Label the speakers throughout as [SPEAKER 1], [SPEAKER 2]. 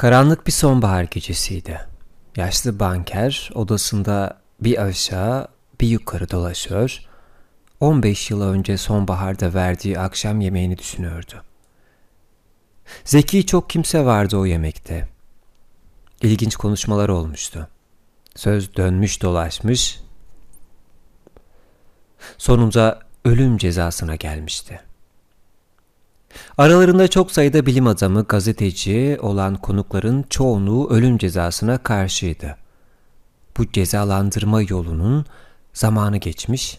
[SPEAKER 1] Karanlık bir sonbahar gecesiydi. Yaşlı banker odasında bir aşağı bir yukarı dolaşıyor, 15 yıl önce sonbaharda verdiği akşam yemeğini düşünüyordu. Zeki çok kimse vardı o yemekte. İlginç konuşmalar olmuştu. Söz dönmüş dolaşmış. Sonunda ölüm cezasına gelmişti. Aralarında çok sayıda bilim adamı, gazeteci olan konukların çoğunluğu ölüm cezasına karşıydı. Bu cezalandırma yolunun zamanı geçmiş,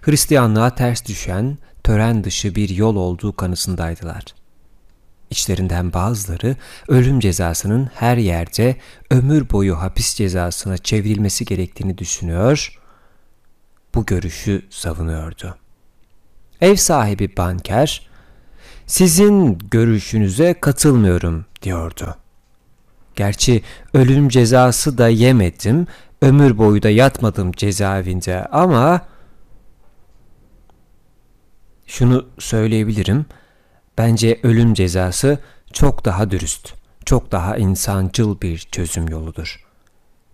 [SPEAKER 1] Hristiyanlığa ters düşen, tören dışı bir yol olduğu kanısındaydılar. İçlerinden bazıları ölüm cezasının her yerde ömür boyu hapis cezasına çevrilmesi gerektiğini düşünüyor, bu görüşü savunuyordu. Ev sahibi banker, sizin görüşünüze katılmıyorum diyordu. Gerçi ölüm cezası da yemedim, ömür boyu da yatmadım cezaevinde ama şunu söyleyebilirim. Bence ölüm cezası çok daha dürüst, çok daha insancıl bir çözüm yoludur.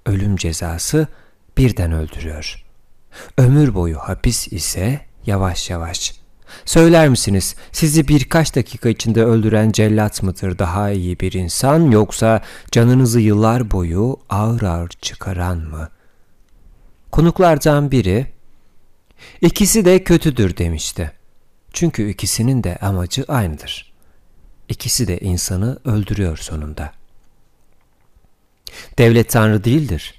[SPEAKER 1] Ölüm cezası birden öldürüyor. Ömür boyu hapis ise yavaş yavaş Söyler misiniz sizi birkaç dakika içinde öldüren cellat mıdır daha iyi bir insan yoksa canınızı yıllar boyu ağır ağır çıkaran mı? Konuklardan biri ikisi de kötüdür demişti. Çünkü ikisinin de amacı aynıdır. İkisi de insanı öldürüyor sonunda. Devlet tanrı değildir.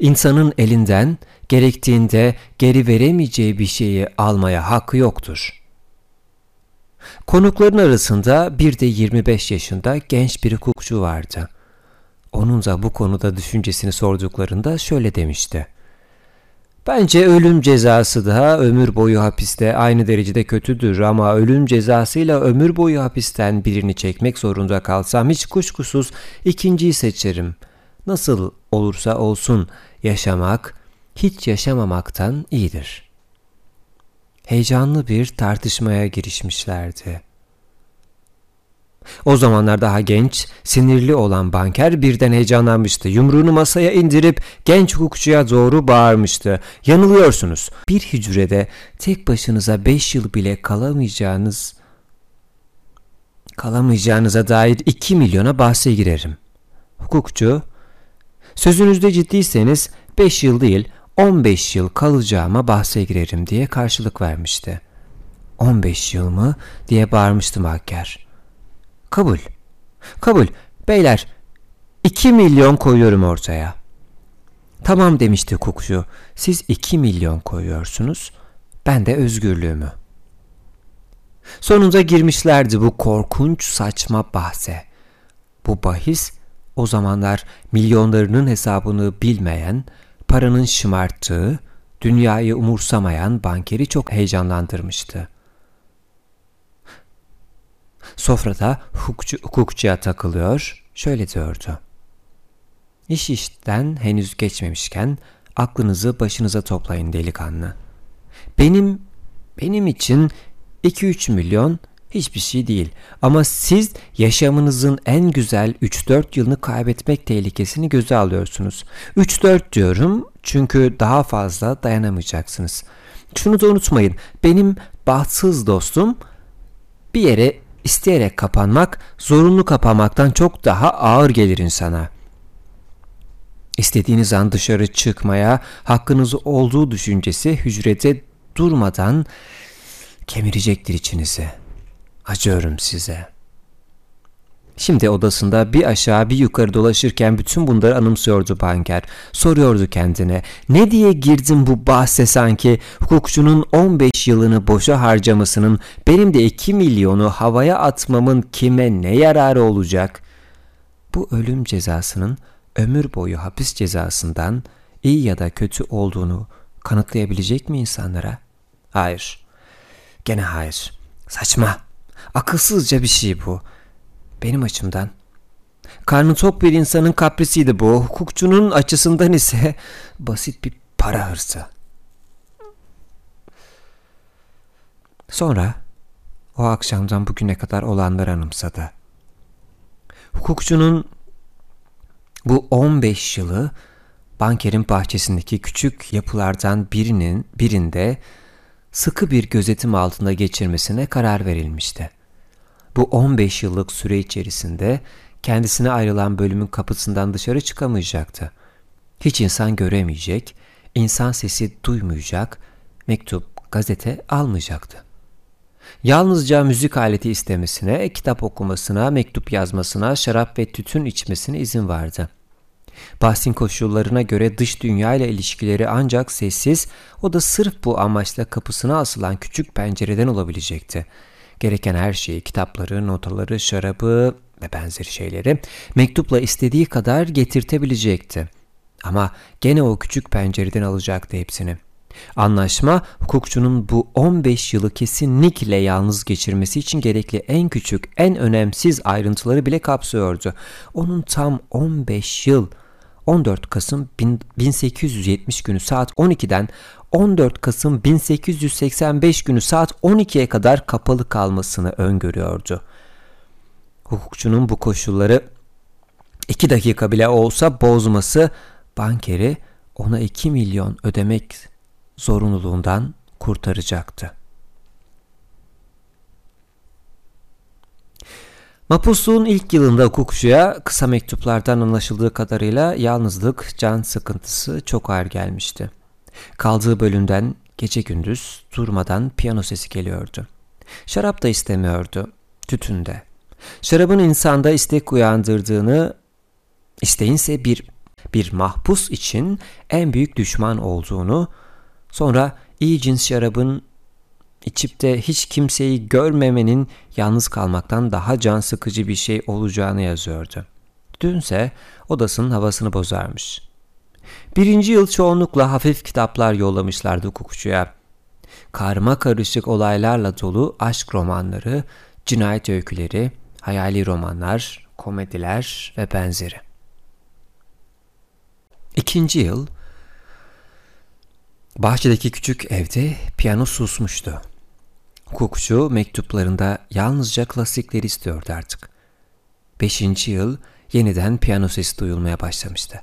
[SPEAKER 1] İnsanın elinden gerektiğinde geri veremeyeceği bir şeyi almaya hakkı yoktur. Konukların arasında bir de 25 yaşında genç bir hukukçu vardı. Onun da bu konuda düşüncesini sorduklarında şöyle demişti. Bence ölüm cezası da ömür boyu hapiste aynı derecede kötüdür ama ölüm cezasıyla ömür boyu hapisten birini çekmek zorunda kalsam hiç kuşkusuz ikinciyi seçerim. Nasıl olursa olsun yaşamak hiç yaşamamaktan iyidir. Heyecanlı bir tartışmaya girişmişlerdi. O zamanlar daha genç, sinirli olan banker birden heyecanlanmıştı. Yumruğunu masaya indirip genç hukukçuya doğru bağırmıştı. Yanılıyorsunuz. Bir hücrede tek başınıza beş yıl bile kalamayacağınız kalamayacağınıza dair iki milyona bahse girerim. Hukukçu, sözünüzde ciddiyseniz beş yıl değil 15 yıl kalacağıma bahse girerim diye karşılık vermişti. 15 yıl mı diye bağırmıştı mahker. Kabul. Kabul. Beyler 2 milyon koyuyorum ortaya. Tamam demişti hukukçu. Siz 2 milyon koyuyorsunuz. Ben de özgürlüğümü. Sonunda girmişlerdi bu korkunç saçma bahse. Bu bahis o zamanlar milyonlarının hesabını bilmeyen, paranın şımarttığı, dünyayı umursamayan bankeri çok heyecanlandırmıştı. Sofrada hukukçu, hukukçuya takılıyor, şöyle diyordu. İş işten henüz geçmemişken aklınızı başınıza toplayın delikanlı. Benim, benim için 2-3 milyon hiçbir şey değil. Ama siz yaşamınızın en güzel 3-4 yılını kaybetmek tehlikesini göze alıyorsunuz. 3-4 diyorum çünkü daha fazla dayanamayacaksınız. Şunu da unutmayın. Benim bahtsız dostum bir yere isteyerek kapanmak zorunlu kapanmaktan çok daha ağır gelir insana. İstediğiniz an dışarı çıkmaya hakkınız olduğu düşüncesi hücrede durmadan kemirecektir içinizi. Acıyorum size. Şimdi odasında bir aşağı bir yukarı dolaşırken bütün bunları anımsıyordu banker. Soruyordu kendine ne diye girdim bu bahse sanki hukukçunun 15 yılını boşa harcamasının benim de 2 milyonu havaya atmamın kime ne yararı olacak? Bu ölüm cezasının ömür boyu hapis cezasından iyi ya da kötü olduğunu kanıtlayabilecek mi insanlara? Hayır. Gene hayır. Saçma. Akılsızca bir şey bu. Benim açımdan. Karnı tok bir insanın kaprisiydi bu. Hukukçunun açısından ise basit bir para hırsı. Sonra o akşamdan bugüne kadar olanları anımsadı. Hukukçunun bu 15 yılı bankerin bahçesindeki küçük yapılardan birinin birinde sıkı bir gözetim altında geçirmesine karar verilmişti. Bu 15 yıllık süre içerisinde kendisine ayrılan bölümün kapısından dışarı çıkamayacaktı. Hiç insan göremeyecek, insan sesi duymayacak, mektup, gazete almayacaktı. Yalnızca müzik aleti istemesine, kitap okumasına, mektup yazmasına, şarap ve tütün içmesine izin vardı. Bahsin koşullarına göre dış dünya ile ilişkileri ancak sessiz, o da sırf bu amaçla kapısına asılan küçük pencereden olabilecekti. Gereken her şeyi, kitapları, notaları, şarabı ve benzeri şeyleri mektupla istediği kadar getirtebilecekti. Ama gene o küçük pencereden alacaktı hepsini. Anlaşma hukukçunun bu 15 yılı kesinlikle yalnız geçirmesi için gerekli en küçük, en önemsiz ayrıntıları bile kapsıyordu. Onun tam 15 yıl 14 Kasım 1870 günü saat 12'den 14 Kasım 1885 günü saat 12'ye kadar kapalı kalmasını öngörüyordu. Hukukçunun bu koşulları 2 dakika bile olsa bozması bankeri ona 2 milyon ödemek zorunluluğundan kurtaracaktı. Mapusluğun ilk yılında hukukçuya kısa mektuplardan anlaşıldığı kadarıyla yalnızlık, can sıkıntısı çok ağır gelmişti. Kaldığı bölümden gece gündüz durmadan piyano sesi geliyordu. Şarap da istemiyordu, tütün de. Şarabın insanda istek uyandırdığını, isteğinse bir bir mahpus için en büyük düşman olduğunu, sonra iyi cins şarabın içip de hiç kimseyi görmemenin yalnız kalmaktan daha can sıkıcı bir şey olacağını yazıyordu. Dünse odasının havasını bozarmış. Birinci yıl çoğunlukla hafif kitaplar yollamışlardı hukukçuya. Karma karışık olaylarla dolu aşk romanları, cinayet öyküleri, hayali romanlar, komediler ve benzeri. İkinci yıl bahçedeki küçük evde piyano susmuştu. Hukukçu mektuplarında yalnızca klasikleri istiyordu artık. Beşinci yıl yeniden piyano sesi duyulmaya başlamıştı.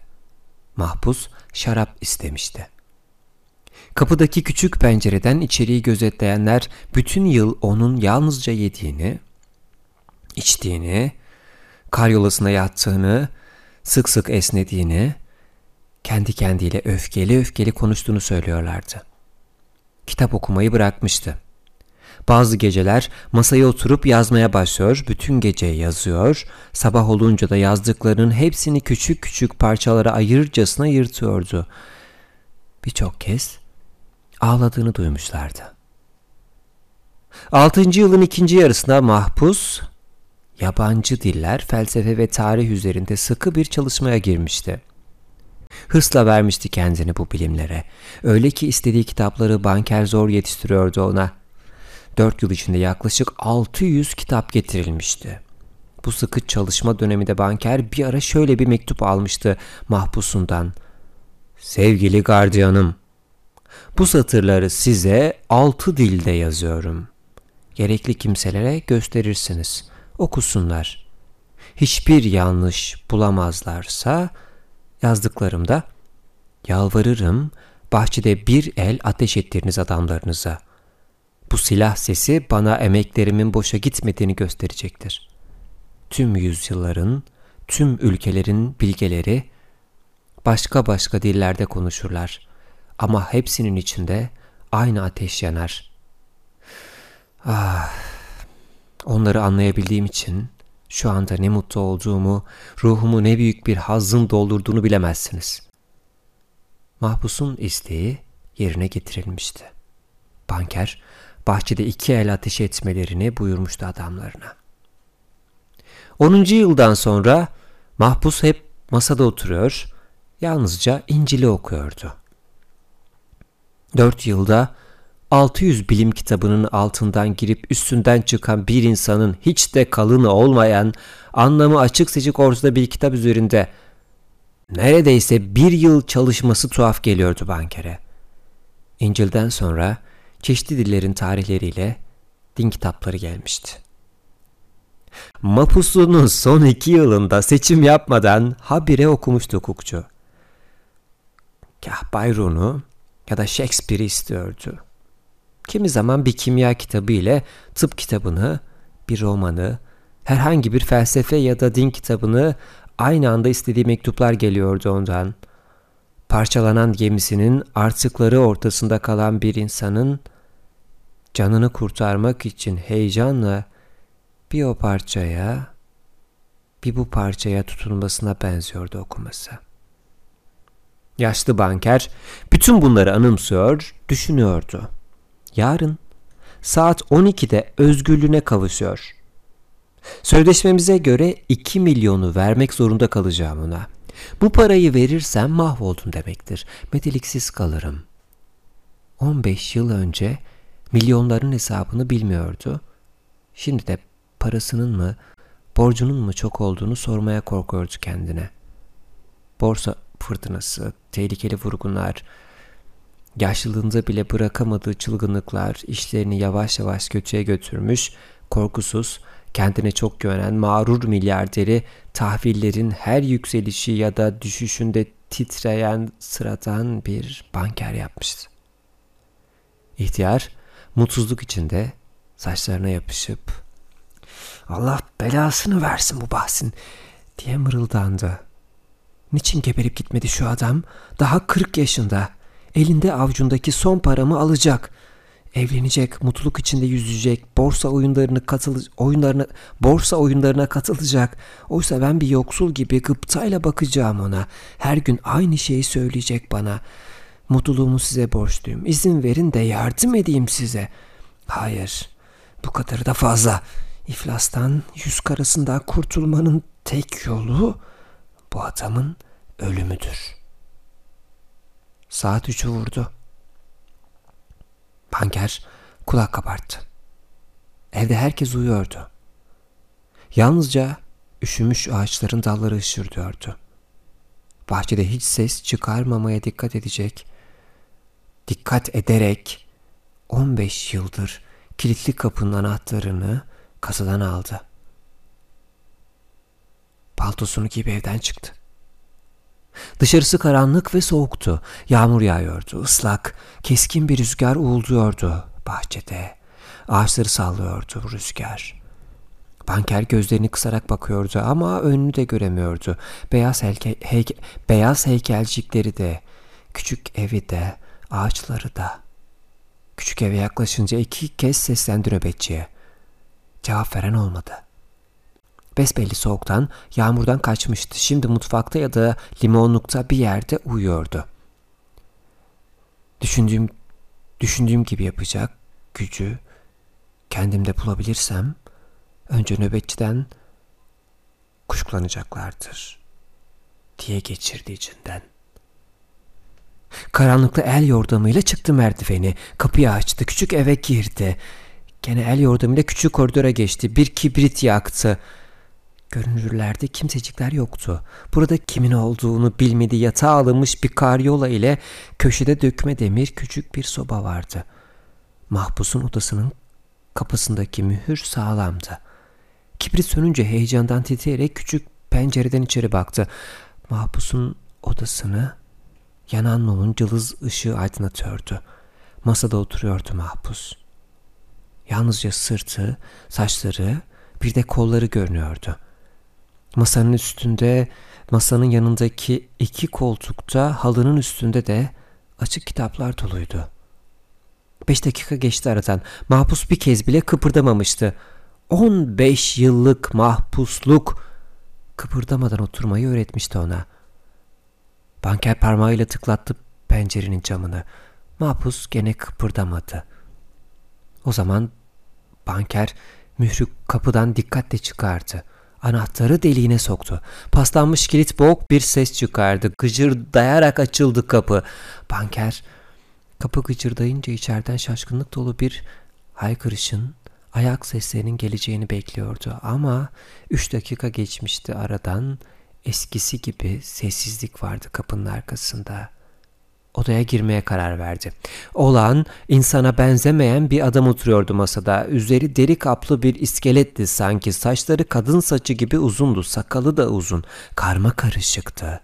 [SPEAKER 1] Mahpus şarap istemişti. Kapıdaki küçük pencereden içeriği gözetleyenler bütün yıl onun yalnızca yediğini, içtiğini, karyolasına yattığını, sık sık esnediğini, kendi kendiyle öfkeli öfkeli konuştuğunu söylüyorlardı. Kitap okumayı bırakmıştı. Bazı geceler masaya oturup yazmaya başlıyor, bütün gece yazıyor, sabah olunca da yazdıklarının hepsini küçük küçük parçalara ayırırcasına yırtıyordu. Birçok kez ağladığını duymuşlardı. Altıncı yılın ikinci yarısında mahpus, yabancı diller, felsefe ve tarih üzerinde sıkı bir çalışmaya girmişti. Hırsla vermişti kendini bu bilimlere. Öyle ki istediği kitapları banker zor yetiştiriyordu ona. Dört yıl içinde yaklaşık 600 kitap getirilmişti. Bu sıkı çalışma döneminde banker bir ara şöyle bir mektup almıştı mahpusundan. Sevgili gardiyanım, bu satırları size altı dilde yazıyorum. Gerekli kimselere gösterirsiniz. Okusunlar. Hiçbir yanlış bulamazlarsa yazdıklarımda yalvarırım bahçede bir el ateş ettiriniz adamlarınıza. Bu silah sesi bana emeklerimin boşa gitmediğini gösterecektir. Tüm yüzyılların, tüm ülkelerin bilgeleri başka başka dillerde konuşurlar ama hepsinin içinde aynı ateş yanar. Ah, onları anlayabildiğim için şu anda ne mutlu olduğumu, ruhumu ne büyük bir hazzın doldurduğunu bilemezsiniz. Mahpusun isteği yerine getirilmişti. Banker, bahçede iki el ateş etmelerini buyurmuştu adamlarına. 10. yıldan sonra mahpus hep masada oturuyor, yalnızca İncil'i okuyordu. Dört yılda 600 bilim kitabının altından girip üstünden çıkan bir insanın hiç de kalını olmayan, anlamı açık seçik ortada bir kitap üzerinde neredeyse bir yıl çalışması tuhaf geliyordu bankere. İncil'den sonra çeşitli dillerin tarihleriyle din kitapları gelmişti. Mapusu'nun son iki yılında seçim yapmadan habire okumuştu hukukçu. Kah Byron'u ya da Shakespeare'i istiyordu. Kimi zaman bir kimya kitabı ile tıp kitabını, bir romanı, herhangi bir felsefe ya da din kitabını aynı anda istediği mektuplar geliyordu ondan. Parçalanan gemisinin artıkları ortasında kalan bir insanın canını kurtarmak için heyecanla bir o parçaya bir bu parçaya tutulmasına benziyordu okuması. Yaşlı banker bütün bunları anımsıyor, düşünüyordu. Yarın saat 12'de özgürlüğüne kavuşuyor. Sözleşmemize göre 2 milyonu vermek zorunda kalacağım ona. Bu parayı verirsem mahvoldum demektir. Meteliksiz kalırım. 15 yıl önce milyonların hesabını bilmiyordu. Şimdi de parasının mı, borcunun mu çok olduğunu sormaya korkuyordu kendine. Borsa fırtınası, tehlikeli vurgunlar, yaşlılığında bile bırakamadığı çılgınlıklar işlerini yavaş yavaş kötüye götürmüş, korkusuz, kendine çok güvenen mağrur milyarderi tahvillerin her yükselişi ya da düşüşünde titreyen sıradan bir banker yapmıştı. İhtiyar mutsuzluk içinde saçlarına yapışıp Allah belasını versin bu bahsin diye mırıldandı. Niçin geberip gitmedi şu adam? Daha 40 yaşında. Elinde avcundaki son paramı alacak. Evlenecek, mutluluk içinde yüzecek, borsa oyunlarını katıl oyunlarına borsa oyunlarına katılacak. Oysa ben bir yoksul gibi gıptayla bakacağım ona. Her gün aynı şeyi söyleyecek bana. Mutluluğumu size borçluyum. İzin verin de yardım edeyim size. Hayır. Bu kadarı da fazla. İflastan, yüz karasından kurtulmanın tek yolu bu adamın ölümüdür. Saat üçü vurdu. Banker kulak kabarttı. Evde herkes uyuyordu. Yalnızca üşümüş ağaçların dalları ışırdıyordu. Bahçede hiç ses çıkarmamaya dikkat edecek, dikkat ederek 15 yıldır kilitli kapının anahtarını kasadan aldı. Paltosunu giyip evden çıktı. Dışarısı karanlık ve soğuktu. Yağmur yağıyordu. Islak, keskin bir rüzgar uğulduyordu bahçede. Ağaçları sallıyordu rüzgar. Banker gözlerini kısarak bakıyordu ama önünü de göremiyordu. Beyaz, heyke, heyke, beyaz heykelcikleri de, küçük evi de, ağaçları da. Küçük eve yaklaşınca iki kez seslendi nöbetçiye. Cevap veren olmadı. Besbelli soğuktan, yağmurdan kaçmıştı. Şimdi mutfakta ya da limonlukta bir yerde uyuyordu. Düşündüğüm, düşündüğüm gibi yapacak gücü kendimde bulabilirsem önce nöbetçiden kuşkulanacaklardır diye geçirdi içinden. Karanlıkta el yordamıyla çıktı merdiveni. Kapıyı açtı. Küçük eve girdi. Gene el yordamıyla küçük koridora geçti. Bir kibrit yaktı. Görünürlerde kimsecikler yoktu. Burada kimin olduğunu bilmedi yatağa alınmış bir karyola ile köşede dökme demir küçük bir soba vardı. Mahpusun odasının kapısındaki mühür sağlamdı. Kibrit sönünce heyecandan titreyerek küçük pencereden içeri baktı. Mahpusun odasını yanan mumun cılız ışığı aydınlatıyordu. Masada oturuyordu mahpus. Yalnızca sırtı, saçları, bir de kolları görünüyordu. Masanın üstünde, masanın yanındaki iki koltukta, halının üstünde de açık kitaplar doluydu. Beş dakika geçti aradan. Mahpus bir kez bile kıpırdamamıştı. On beş yıllık mahpusluk kıpırdamadan oturmayı öğretmişti ona. Banker parmağıyla tıklattı pencerenin camını. Mahpus gene kıpırdamadı. O zaman banker mührü kapıdan dikkatle çıkardı. Anahtarı deliğine soktu. Paslanmış kilit boğuk bir ses çıkardı. Gıcırdayarak açıldı kapı. Banker kapı gıcırdayınca içeriden şaşkınlık dolu bir haykırışın, ayak seslerinin geleceğini bekliyordu. Ama üç dakika geçmişti aradan. Eskisi gibi sessizlik vardı kapının arkasında. odaya girmeye karar verdi. Olan insana benzemeyen bir adam oturuyordu masada. Üzeri deri kaplı bir iskeletti sanki. Saçları kadın saçı gibi uzundu. Sakalı da uzun. Karma karışıktı.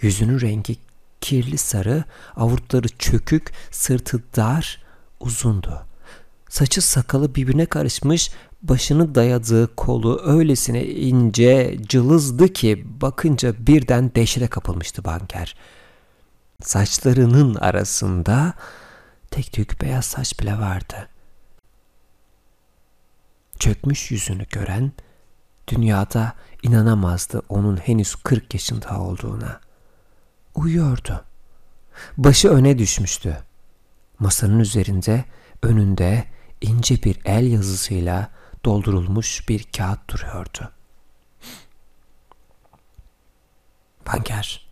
[SPEAKER 1] Yüzünün rengi kirli sarı, avurtları çökük, sırtı dar, uzundu. Saçı sakalı birbirine karışmış, başını dayadığı kolu öylesine ince, cılızdı ki bakınca birden dehşete kapılmıştı banker. Saçlarının arasında tek tük beyaz saç bile vardı. Çökmüş yüzünü gören dünyada inanamazdı onun henüz 40 yaşında olduğuna. Uyuyordu. Başı öne düşmüştü. Masanın üzerinde önünde ince bir el yazısıyla doldurulmuş bir kağıt duruyordu. Banker,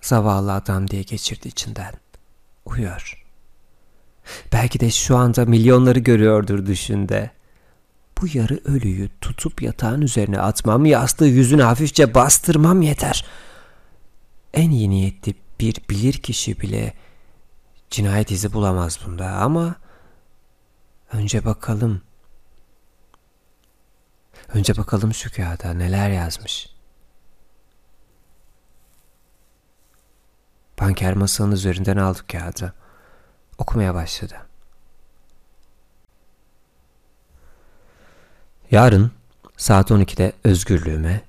[SPEAKER 1] zavallı adam diye geçirdi içinden. Uyuyor. Belki de şu anda milyonları görüyordur düşünde. Bu yarı ölüyü tutup yatağın üzerine atmam, yastığı yüzünü hafifçe bastırmam yeter. En iyi niyetli bir bilir kişi bile cinayet izi bulamaz bunda ama önce bakalım Önce bakalım şu neler yazmış. Banker masanın üzerinden aldı kağıdı. Okumaya başladı. Yarın saat 12'de özgürlüğüme,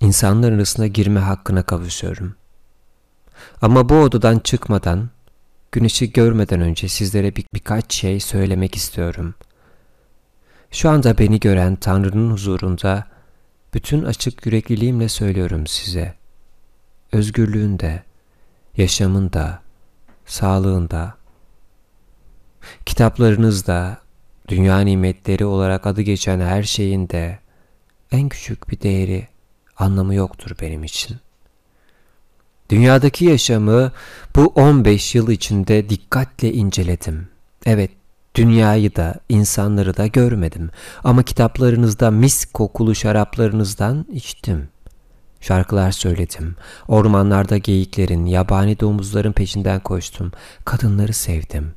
[SPEAKER 1] insanların arasına girme hakkına kavuşuyorum. Ama bu odadan çıkmadan, güneşi görmeden önce sizlere bir, birkaç şey söylemek istiyorum.'' Şu anda beni gören Tanrı'nın huzurunda bütün açık yürekliliğimle söylüyorum size. Özgürlüğünde, yaşamında, sağlığında, kitaplarınızda, dünya nimetleri olarak adı geçen her şeyin de en küçük bir değeri, anlamı yoktur benim için. Dünyadaki yaşamı bu 15 yıl içinde dikkatle inceledim. Evet, Dünyayı da, insanları da görmedim ama kitaplarınızda mis kokulu şaraplarınızdan içtim. Şarkılar söyledim. Ormanlarda geyiklerin, yabani domuzların peşinden koştum. Kadınları sevdim.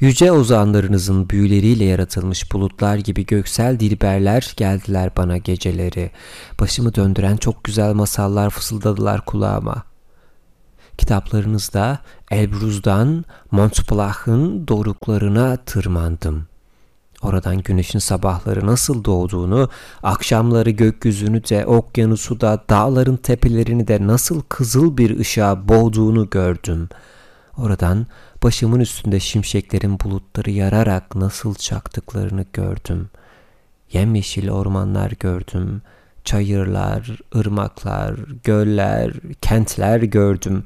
[SPEAKER 1] Yüce ozanlarınızın büyüleriyle yaratılmış bulutlar gibi göksel dilberler geldiler bana geceleri. Başımı döndüren çok güzel masallar fısıldadılar kulağıma. Kitaplarınızda Elbruz'dan Montblanc'ın doruklarına tırmandım. Oradan güneşin sabahları nasıl doğduğunu, akşamları gökyüzünü de, okyanusu da, dağların tepelerini de nasıl kızıl bir ışığa boğduğunu gördüm. Oradan başımın üstünde şimşeklerin bulutları yararak nasıl çaktıklarını gördüm. Yemyeşil ormanlar gördüm. Çayırlar, ırmaklar, göller, kentler gördüm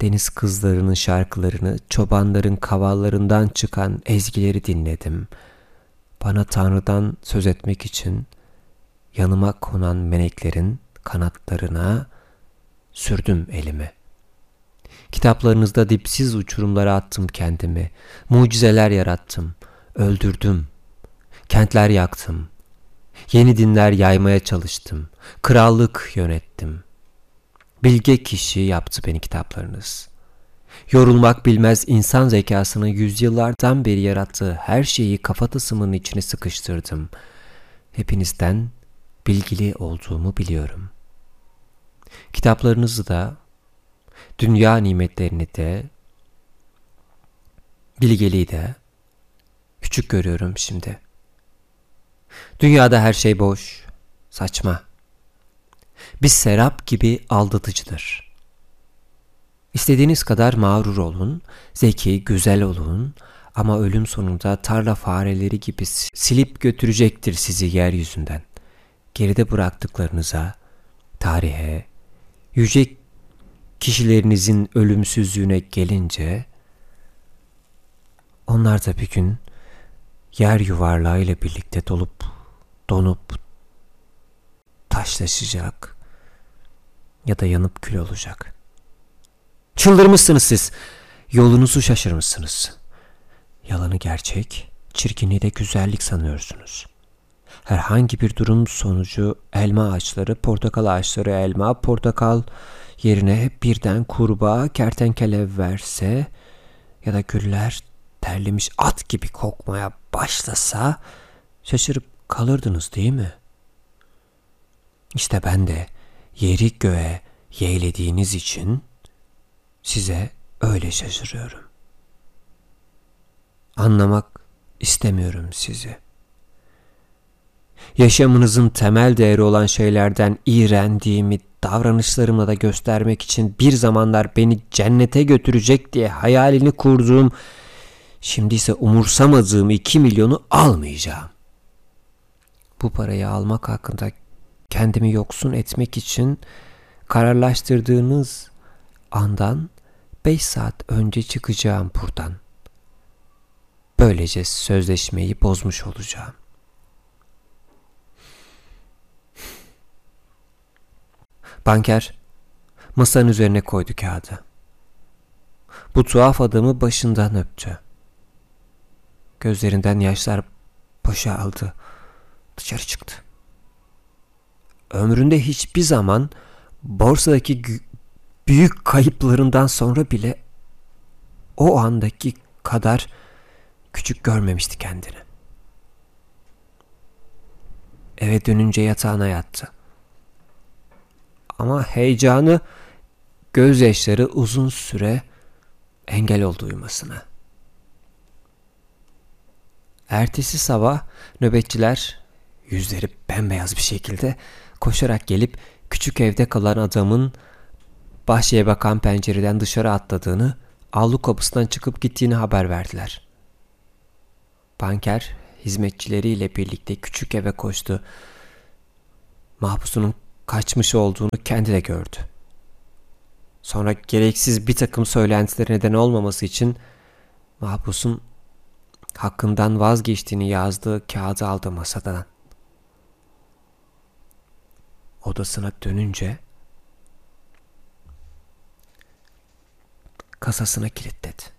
[SPEAKER 1] deniz kızlarının şarkılarını, çobanların kavallarından çıkan ezgileri dinledim. Bana Tanrı'dan söz etmek için yanıma konan meleklerin kanatlarına sürdüm elimi. Kitaplarınızda dipsiz uçurumlara attım kendimi. Mucizeler yarattım. Öldürdüm. Kentler yaktım. Yeni dinler yaymaya çalıştım. Krallık yönettim. Bilge kişi yaptı beni kitaplarınız. Yorulmak bilmez insan zekasını yüzyıllardan beri yarattığı her şeyi kafatasımın içine sıkıştırdım. Hepinizden bilgili olduğumu biliyorum. Kitaplarınızı da, dünya nimetlerini de, bilgeliği de küçük görüyorum şimdi. Dünyada her şey boş, saçma bir serap gibi aldatıcıdır. İstediğiniz kadar mağrur olun, zeki, güzel olun ama ölüm sonunda tarla fareleri gibi silip götürecektir sizi yeryüzünden. Geride bıraktıklarınıza, tarihe, yüce kişilerinizin ölümsüzlüğüne gelince, onlar da bir gün yer yuvarlağıyla birlikte dolup, donup, taşlaşacak ya da yanıp kül olacak. Çıldırmışsınız siz. Yolunuzu şaşırmışsınız. Yalanı gerçek, çirkinliği de güzellik sanıyorsunuz. Herhangi bir durum sonucu elma ağaçları, portakal ağaçları elma, portakal yerine birden kurbağa kertenkele verse ya da güller terlemiş at gibi kokmaya başlasa şaşırıp kalırdınız değil mi? İşte ben de yeri göğe yeğlediğiniz için size öyle şaşırıyorum. Anlamak istemiyorum sizi. Yaşamınızın temel değeri olan şeylerden iğrendiğimi davranışlarımla da göstermek için bir zamanlar beni cennete götürecek diye hayalini kurduğum, şimdi ise umursamadığım iki milyonu almayacağım. Bu parayı almak hakkında kendimi yoksun etmek için kararlaştırdığınız andan beş saat önce çıkacağım buradan. Böylece sözleşmeyi bozmuş olacağım. Banker masanın üzerine koydu kağıdı. Bu tuhaf adamı başından öptü. Gözlerinden yaşlar boşaldı. Dışarı çıktı. Ömründe hiçbir zaman borsadaki büyük kayıplarından sonra bile o andaki kadar küçük görmemişti kendini. Eve dönünce yatağına yattı. Ama heyecanı gözyaşları uzun süre engel oldu uyumasına. Ertesi sabah nöbetçiler yüzleri bembeyaz bir şekilde koşarak gelip küçük evde kalan adamın bahçeye bakan pencereden dışarı atladığını, avlu kapısından çıkıp gittiğini haber verdiler. Banker hizmetçileriyle birlikte küçük eve koştu. Mahpusunun kaçmış olduğunu kendi de gördü. Sonra gereksiz bir takım söylentilere neden olmaması için mahpusun hakkından vazgeçtiğini yazdığı kağıdı aldı masadan. Odasına dönünce kasasına kilitledi.